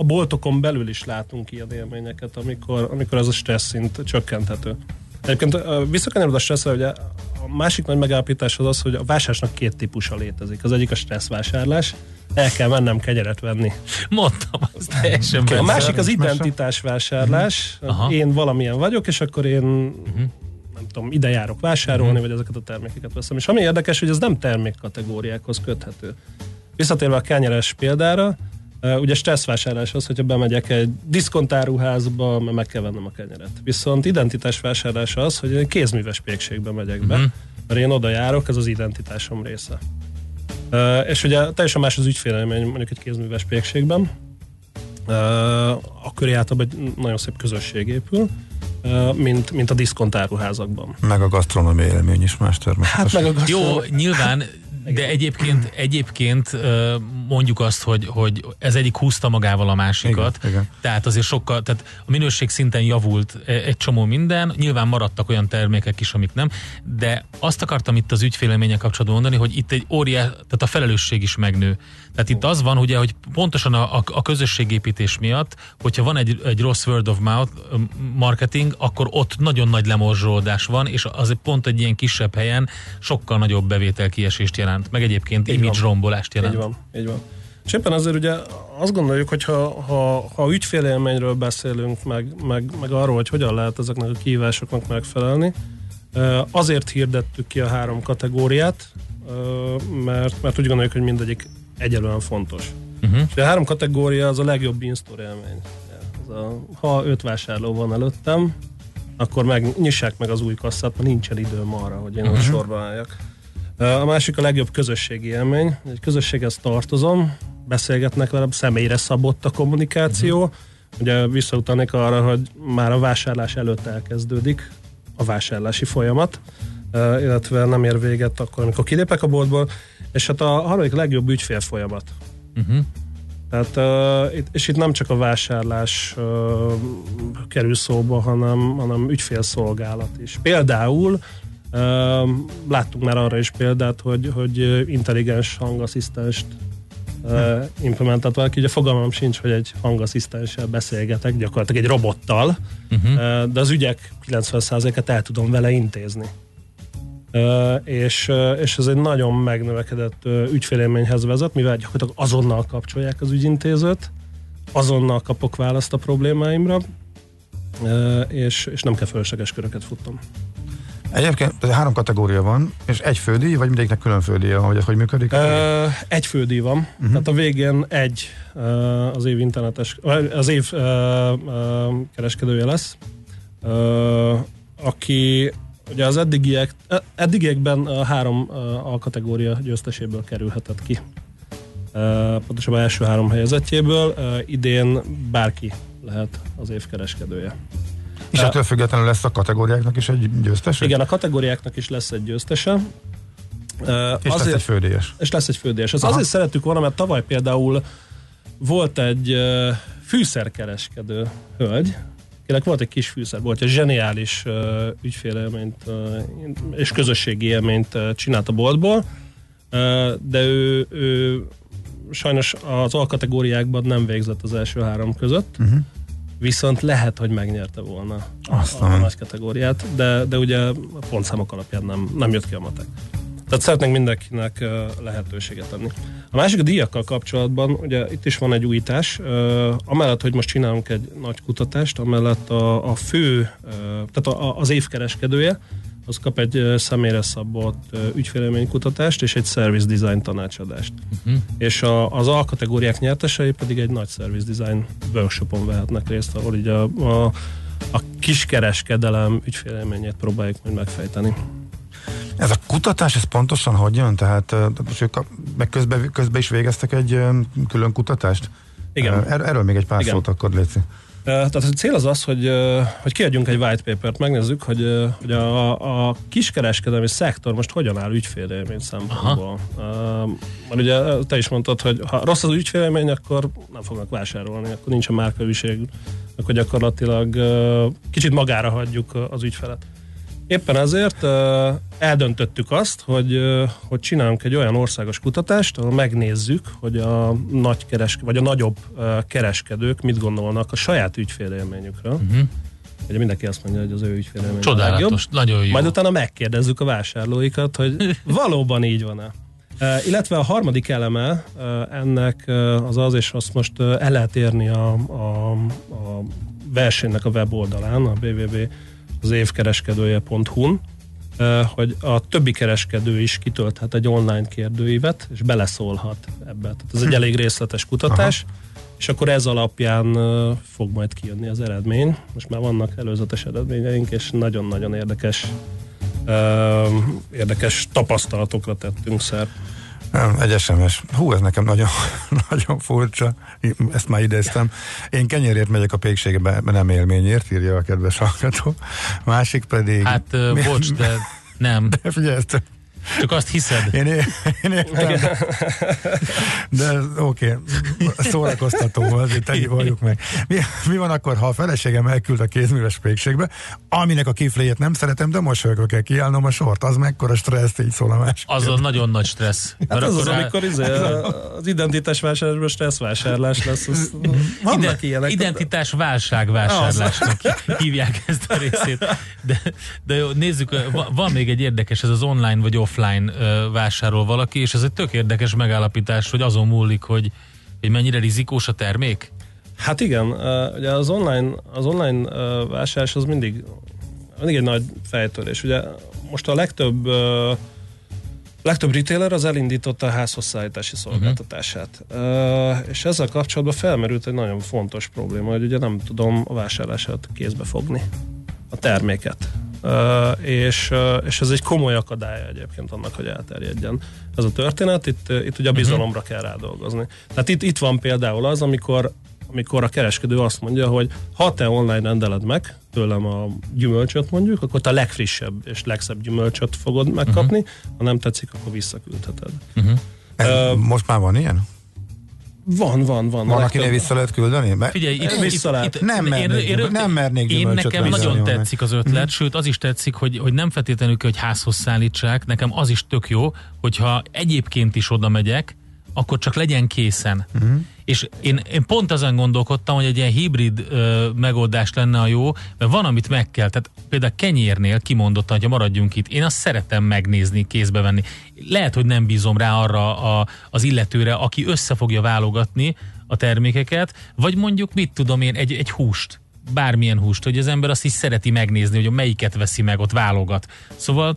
a boltokon belül is látunk ilyen élményeket, amikor, amikor ez a stressz szint csökkenthető. Egyébként visszakanyarodva a stresszre, ugye a másik nagy megállapítás az az, hogy a vásárlásnak két típusa létezik. Az egyik a stressz vásárlás, el kell mennem kenyeret venni. Mondtam, az teljesen A másik az identitásvásárlás. Aha. Én valamilyen vagyok, és akkor én nem tudom, ide járok vásárolni, vagy ezeket a termékeket veszem. És ami érdekes, hogy ez nem termékkategóriákhoz köthető. Visszatérve a kenyeres példára, Ugye stresszvásárlás az, hogyha bemegyek egy diszkontáruházba, mert meg kell vennem a kenyeret. Viszont identitás vásárlás az, hogy egy kézműves pékségbe megyek be, uh-huh. mert én oda járok, ez az identitásom része. Uh, és ugye teljesen más az ügyfélelmény mondjuk egy kézműves pékségben, uh, a köré általában egy nagyon szép közösség épül, uh, mint, mint a diszkontáruházakban. Meg a gasztronómiai élmény is más természetesen. Hát meg a gasztronómiai... Jó, nyilván de egyébként, egyébként mondjuk azt, hogy, hogy ez egyik húzta magával a másikat, Igen, igen. tehát azért sokkal, tehát a minőség szinten javult e, egy csomó minden, nyilván maradtak olyan termékek is, amik nem, de azt akartam itt az ügyféleménye kapcsolatban mondani, hogy itt egy óriás, tehát a felelősség is megnő. Tehát itt az van, ugye, hogy pontosan a, a, a közösségépítés miatt, hogyha van egy, egy rossz word of mouth marketing, akkor ott nagyon nagy lemorzsolódás van, és az pont egy ilyen kisebb helyen sokkal nagyobb bevételkiesést jelent, meg egyébként Így image van. rombolást jelent. Így van, így van. És éppen azért ugye azt gondoljuk, hogy ha, ha, ha ügyfélélményről beszélünk, meg, meg, meg arról, hogy hogyan lehet ezeknek a kihívásoknak megfelelni, azért hirdettük ki a három kategóriát, mert, mert úgy gondoljuk, hogy mindegyik egyelően fontos. Uh-huh. És a három kategória az a legjobb in-store élmény. Ez a, ha öt vásárló van előttem, akkor meg nyissák meg az új kasszát, mert nincsen időm arra, hogy én uh-huh. sorba álljak. A másik a legjobb közösségi élmény. Egy közösséghez tartozom, beszélgetnek velem, személyre szabott a kommunikáció. Uh-huh. Ugye visszautalnék arra, hogy már a vásárlás előtt elkezdődik a vásárlási folyamat, illetve nem ér véget akkor, amikor kilépek a boltból, és hát a harmadik legjobb ügyfél folyamat. Uh-huh. Tehát, uh, és itt nem csak a vásárlás uh, kerül szóba, hanem, hanem ügyfélszolgálat is. Például uh, láttunk már arra is példát, hogy, hogy intelligens hangasszisztenst uh, implementált valaki. Ugye fogalmam sincs, hogy egy hangasszisztenssel beszélgetek, gyakorlatilag egy robottal, uh-huh. uh, de az ügyek 90%-et el tudom vele intézni. És, és ez egy nagyon megnövekedett ügyfélélményhez vezet, mivel gyakorlatilag azonnal kapcsolják az ügyintézőt, azonnal kapok választ a problémáimra, és, és nem kell fölösleges köröket futnom. Egyébként három kategória van, és egy fődíj, vagy mindegyiknek külön fődíja, hogy hogy működik? Uh, egy fődíj van, uh-huh. tehát a végén egy az év internetes, az év uh, kereskedője lesz, aki Ugye az eddigiek, eddigiekben a három alkategória győzteséből kerülhetett ki. Pontosabban első három helyezettjéből. Idén bárki lehet az év kereskedője. És ettől függetlenül lesz a kategóriáknak is egy győztese? Igen, a kategóriáknak is lesz egy győztese. És azért, lesz egy fődélyes. És lesz egy fődélyes. Ez azért szerettük volna, mert tavaly például volt egy fűszerkereskedő hölgy, akinek volt egy kis fűszer, volt egy zseniális uh, ügyfélélményt uh, és közösségi élményt uh, csinált a boltból, uh, de ő, ő sajnos az alkategóriákban nem végzett az első három között, uh-huh. viszont lehet, hogy megnyerte volna a, a nagy kategóriát, de, de ugye a pontszámok alapján nem, nem jött ki a matek. Tehát szeretnénk mindenkinek lehetőséget adni. A másik a díjakkal kapcsolatban, ugye itt is van egy újítás, amellett, hogy most csinálunk egy nagy kutatást, amellett a, a fő, tehát a, az évkereskedője, az kap egy személyre szabott ügyfélélménykutatást és egy service design tanácsadást. Uh-huh. És a, az alkategóriák nyertesei pedig egy nagy service design workshopon vehetnek részt, ahol így a, a, a kiskereskedelem ügyfélélményét próbáljuk majd megfejteni. Ez a kutatás, ez pontosan hogy jön? Tehát ők meg közben, közben is végeztek egy külön kutatást? Igen. Er, erről még egy pár Igen. szót akkor létszik. Tehát a cél az az, hogy, hogy kiadjunk egy white papert, megnézzük, hogy, hogy a, a kiskereskedelmi szektor most hogyan áll ügyfélélmény szempontból. Mert ugye te is mondtad, hogy ha rossz az ügyfélélmény, akkor nem fognak vásárolni, akkor nincs a márkaviség, akkor gyakorlatilag kicsit magára hagyjuk az ügyfelet. Éppen ezért eldöntöttük azt, hogy, hogy csinálunk egy olyan országos kutatást, ahol megnézzük, hogy a nagy keresk- vagy a nagyobb kereskedők mit gondolnak a saját ügyfélélményükről. Uh-huh. Ugye mindenki azt mondja, hogy az ő ügyfélélmény Csodálatos, nagyon jó. Majd utána megkérdezzük a vásárlóikat, hogy valóban így van-e. Uh, illetve a harmadik eleme uh, ennek uh, az az, és azt most el lehet érni a, a, a versenynek a weboldalán, a www az évkereskedője.hu-n, hogy a többi kereskedő is kitölthet egy online kérdőívet, és beleszólhat ebbe. Tehát ez egy elég részletes kutatás, Aha. és akkor ez alapján fog majd kijönni az eredmény. Most már vannak előzetes eredményeink, és nagyon-nagyon érdekes érdekes tapasztalatokra tettünk szert. Nem, egy SMS. Hú, ez nekem nagyon, nagyon furcsa. Ezt már idéztem. Én kenyérért megyek a pékségbe, nem élményért, írja a kedves hallgató. Másik pedig... Hát, uh, bocs, de nem. De figyelj, csak azt hiszed. Én, én, értem. De oké, okay, szórakoztató, azért tegyük valljuk meg. Mi, mi, van akkor, ha a feleségem elküld a kézműves pékségbe, aminek a kifléjét nem szeretem, de mosolygok kell kiállnom a sort, az mekkora stressz, így szól a másik. Az a nagyon nagy stressz. Hát az az, rá... amikor izé, az identitás vásárlásban stressz vásárlás lesz. Az, vannak ilyenek. Identitás válságvásárlásnak hívják ezt a részét. De, de jó, nézzük, van még egy érdekes, ez az online vagy offline offline vásárol valaki, és ez egy tök érdekes megállapítás, hogy azon múlik, hogy, hogy mennyire rizikós a termék? Hát igen, ugye az online, az online vásárlás az mindig, mindig egy nagy fejtörés. Ugye most a legtöbb legtöbb retailer az elindította a házhoz szállítási szolgáltatását. Uh-huh. Uh, és ezzel kapcsolatban felmerült egy nagyon fontos probléma, hogy ugye nem tudom a vásárlását kézbe fogni, a terméket és, és ez egy komoly akadálya egyébként annak, hogy elterjedjen ez a történet. Itt, itt ugye a mhm. bizalomra kell rádolgozni. Tehát itt, itt van például az, amikor amikor a kereskedő azt mondja, hogy ha te online rendeled meg tőlem a gyümölcsöt mondjuk, akkor te a legfrissebb és legszebb gyümölcsöt fogod megkapni, uh-huh. ha nem tetszik, akkor visszaküldheted. Uh-huh. Uh, most már van ilyen? Van, van, van. Van, akinek vissza lehet küldeni? Mert Figyelj, itt, vissza lehet. Itt, nem mernék, én, én, nem mernék Én nekem nagyon tetszik az ötlet, mm. sőt az is tetszik, hogy, hogy nem feltétlenül hogy házhoz szállítsák, nekem az is tök jó, hogyha egyébként is oda megyek, akkor csak legyen készen. Uh-huh. És én, én pont ezen gondolkodtam, hogy egy ilyen hibrid ö, megoldás lenne a jó, mert van, amit meg kell. Tehát például kenyérnél kimondottan, hogyha maradjunk itt, én azt szeretem megnézni, kézbe venni. Lehet, hogy nem bízom rá arra a, az illetőre, aki össze fogja válogatni a termékeket, vagy mondjuk, mit tudom én, egy, egy húst bármilyen húst, hogy az ember azt is szereti megnézni, hogy melyiket veszi meg, ott válogat. Szóval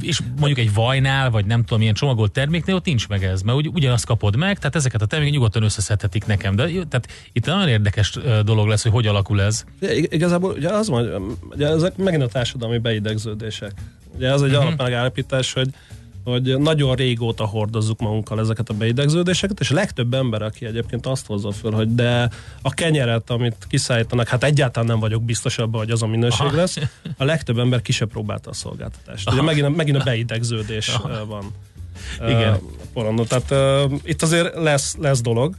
és mondjuk egy vajnál, vagy nem tudom, milyen csomagolt terméknél ott nincs meg ez, mert ugy, ugyanazt kapod meg, tehát ezeket a termékek nyugodtan összeszedhetik nekem. De tehát itt nagyon érdekes dolog lesz, hogy hogy alakul ez. Ja, igazából ugye az van, ugye ezek megint a társadalmi beidegződések. Ugye az egy uh-huh. alapmegállapítás, hogy hogy nagyon régóta hordozzuk magunkkal ezeket a beidegződéseket, és a legtöbb ember, aki egyébként azt hozza föl, hogy de a kenyeret, amit kiszállítanak, hát egyáltalán nem vagyok biztos abban, hogy az a minőség Aha. lesz, a legtöbb ember ki sem próbálta a szolgáltatást. Ugye megint, megint a beidegződés Aha. van. Igen. Uh, Tehát uh, itt azért lesz, lesz dolog.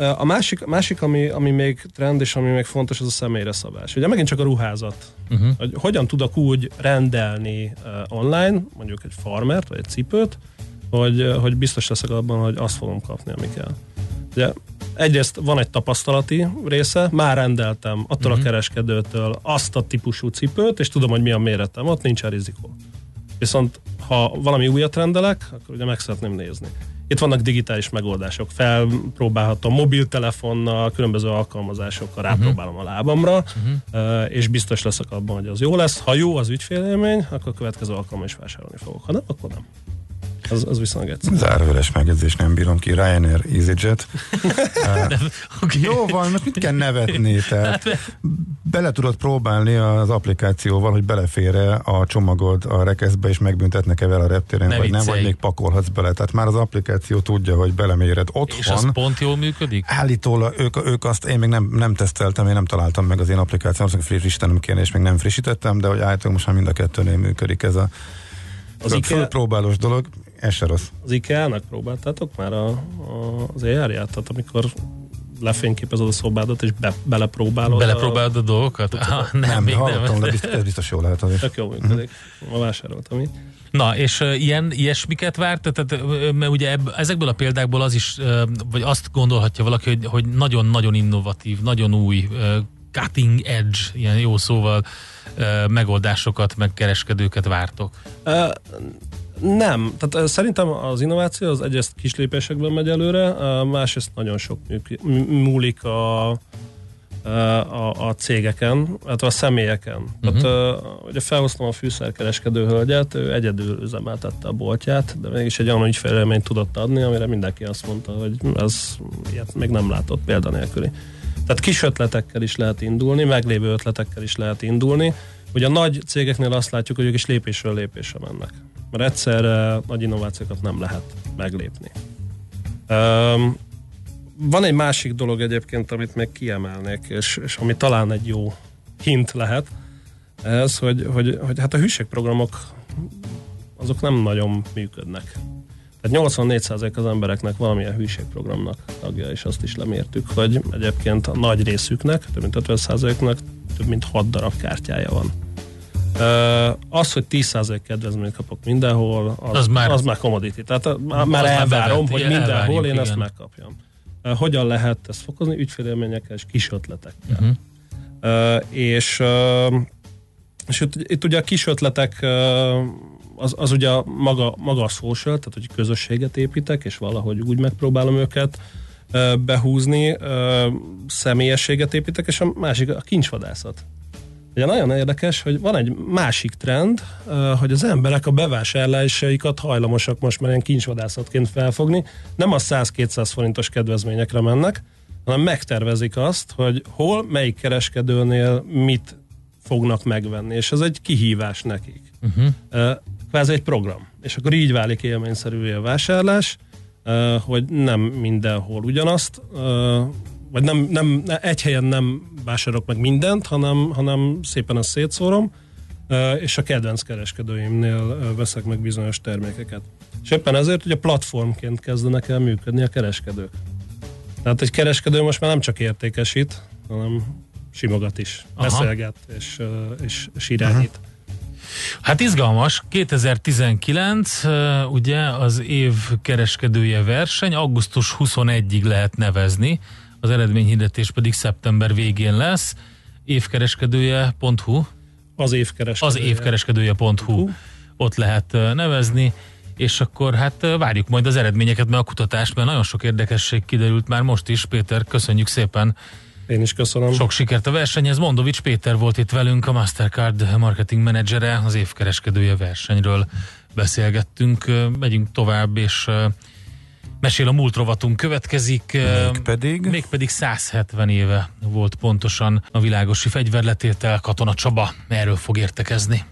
A másik, másik ami, ami még trend, és ami még fontos, az a személyre szabás. Ugye megint csak a ruházat. Uh-huh. Hogy hogyan tudok úgy rendelni uh, online, mondjuk egy farmert, vagy egy cipőt, hogy, hogy biztos leszek abban, hogy azt fogom kapni, ami kell. Ugye egyrészt van egy tapasztalati része, már rendeltem attól uh-huh. a kereskedőtől azt a típusú cipőt, és tudom, hogy mi a méretem, ott nincs rizikó. Viszont ha valami újat rendelek, akkor ugye meg szeretném nézni. Itt vannak digitális megoldások. Felpróbálhatom mobiltelefonnal, különböző alkalmazásokkal mhm. rápróbálom a lábamra, uh-huh. és biztos leszek abban, hogy az jó lesz. Ha jó az ügyfélélmény, akkor a következő alkalommal is vásárolni fogok. Ha nem, akkor nem. Az, az viszonylag egyszerű. Zárójeles megjegyzés, nem bírom ki. Ryanair, EasyJet. uh, okay. Jó van, most mit kell nevetni? Tehát hát, bele tudod próbálni az applikációval, hogy belefér a csomagod a rekeszbe, és megbüntetnek-e vele a reptéren, ne vagy viccelj. nem, vagy még pakolhatsz bele. Tehát már az applikáció tudja, hogy beleméred otthon. És az pont jól működik? Állítólag ők, ők azt, én még nem, nem teszteltem, én nem találtam meg az én applikációt, azt frissítenem kéne, és még nem frissítettem, de hogy állítólag most már mind a kettőnél működik ez a az IKEA... fölpróbálós dolog. Ez se rossz. Az IKEA-nak próbáltátok már a, a, az AR-ját? Tehát amikor lefényképezed a szobádat, és be, belepróbálod. Belepróbálod a, a dolgokat? Ah, nem, nem, még hallottam, nem. de ez biztos jó lehet. Tök jó működik. Ma vásároltam így. Na, és uh, ilyen, ilyesmiket várt? Tehát, mert ugye ebb, ezekből a példákból az is, uh, vagy azt gondolhatja valaki, hogy, hogy nagyon-nagyon innovatív, nagyon új, uh, cutting edge, ilyen jó szóval uh, megoldásokat, meg kereskedőket vártok. Nem, tehát szerintem az innováció az egyrészt kis lépésekben megy előre, másrészt nagyon sok múlik a a, a cégeken, illetve a személyeken. Uh-huh. Tehát ugye felhoztam a fűszerkereskedő hölgyet, ő egyedül üzemeltette a boltját, de mégis egy olyan ügyfélélményt tudott adni, amire mindenki azt mondta, hogy ez ilyet még nem látott példanélküli. Tehát kis ötletekkel is lehet indulni, meglévő ötletekkel is lehet indulni. Ugye a nagy cégeknél azt látjuk, hogy ők is lépésről lépésre mennek. Mert egyszerre nagy innovációkat nem lehet meglépni. Um, van egy másik dolog egyébként, amit még kiemelnék, és, és ami talán egy jó hint lehet, ez, hogy, hogy, hogy hát a hűségprogramok azok nem nagyon működnek. Tehát 84% az embereknek valamilyen hűségprogramnak tagja, és azt is lemértük, hogy egyébként a nagy részüknek, több mint 50%-nak több mint 6 darab kártyája van. Az, hogy 10% kedvezményt kapok mindenhol, az, az, már, az már commodity. Tehát már, már elvárom, hogy mindenhol én igen. ezt megkapjam. Hogyan lehet ezt fokozni? Ügyfélélményekkel és kis ötletekkel. Uh-huh. És, és itt, itt ugye a kis ötletek az, az ugye maga, maga a social, tehát hogy közösséget építek, és valahogy úgy megpróbálom őket behúzni, személyességet építek, és a másik a kincsvadászat. Ugye nagyon érdekes, hogy van egy másik trend, hogy az emberek a bevásárlásaikat hajlamosak most már ilyen kincsvadászatként felfogni. Nem a 100-200 forintos kedvezményekre mennek, hanem megtervezik azt, hogy hol, melyik kereskedőnél mit fognak megvenni, és ez egy kihívás nekik. Uh-huh. Kvázi egy program. És akkor így válik élményszerűvé a vásárlás, hogy nem mindenhol ugyanazt vagy nem, nem, egy helyen nem vásárolok meg mindent, hanem, hanem szépen ezt szétszórom, és a kedvenc kereskedőimnél veszek meg bizonyos termékeket. És éppen ezért ugye platformként kezdenek el működni a kereskedők. Tehát egy kereskedő most már nem csak értékesít, hanem simogat is, Aha. beszélget és, és, és irányít. Aha. Hát izgalmas, 2019 ugye az év kereskedője verseny, augusztus 21-ig lehet nevezni, az eredményhirdetés pedig szeptember végén lesz. Évkereskedője.hu Az évkereskedője. Az évkereskedője.hu Ott lehet nevezni és akkor hát várjuk majd az eredményeket, mert a kutatást, mert nagyon sok érdekesség kiderült már most is. Péter, köszönjük szépen! Én is köszönöm. Sok sikert a versenyhez. Mondovics Péter volt itt velünk, a Mastercard marketing menedzsere, az évkereskedője versenyről beszélgettünk. Megyünk tovább, és Mesél a múlt rovatunk következik. Mégpedig? Mégpedig 170 éve volt pontosan a világosi fegyverletétel Katona Csaba. Erről fog értekezni.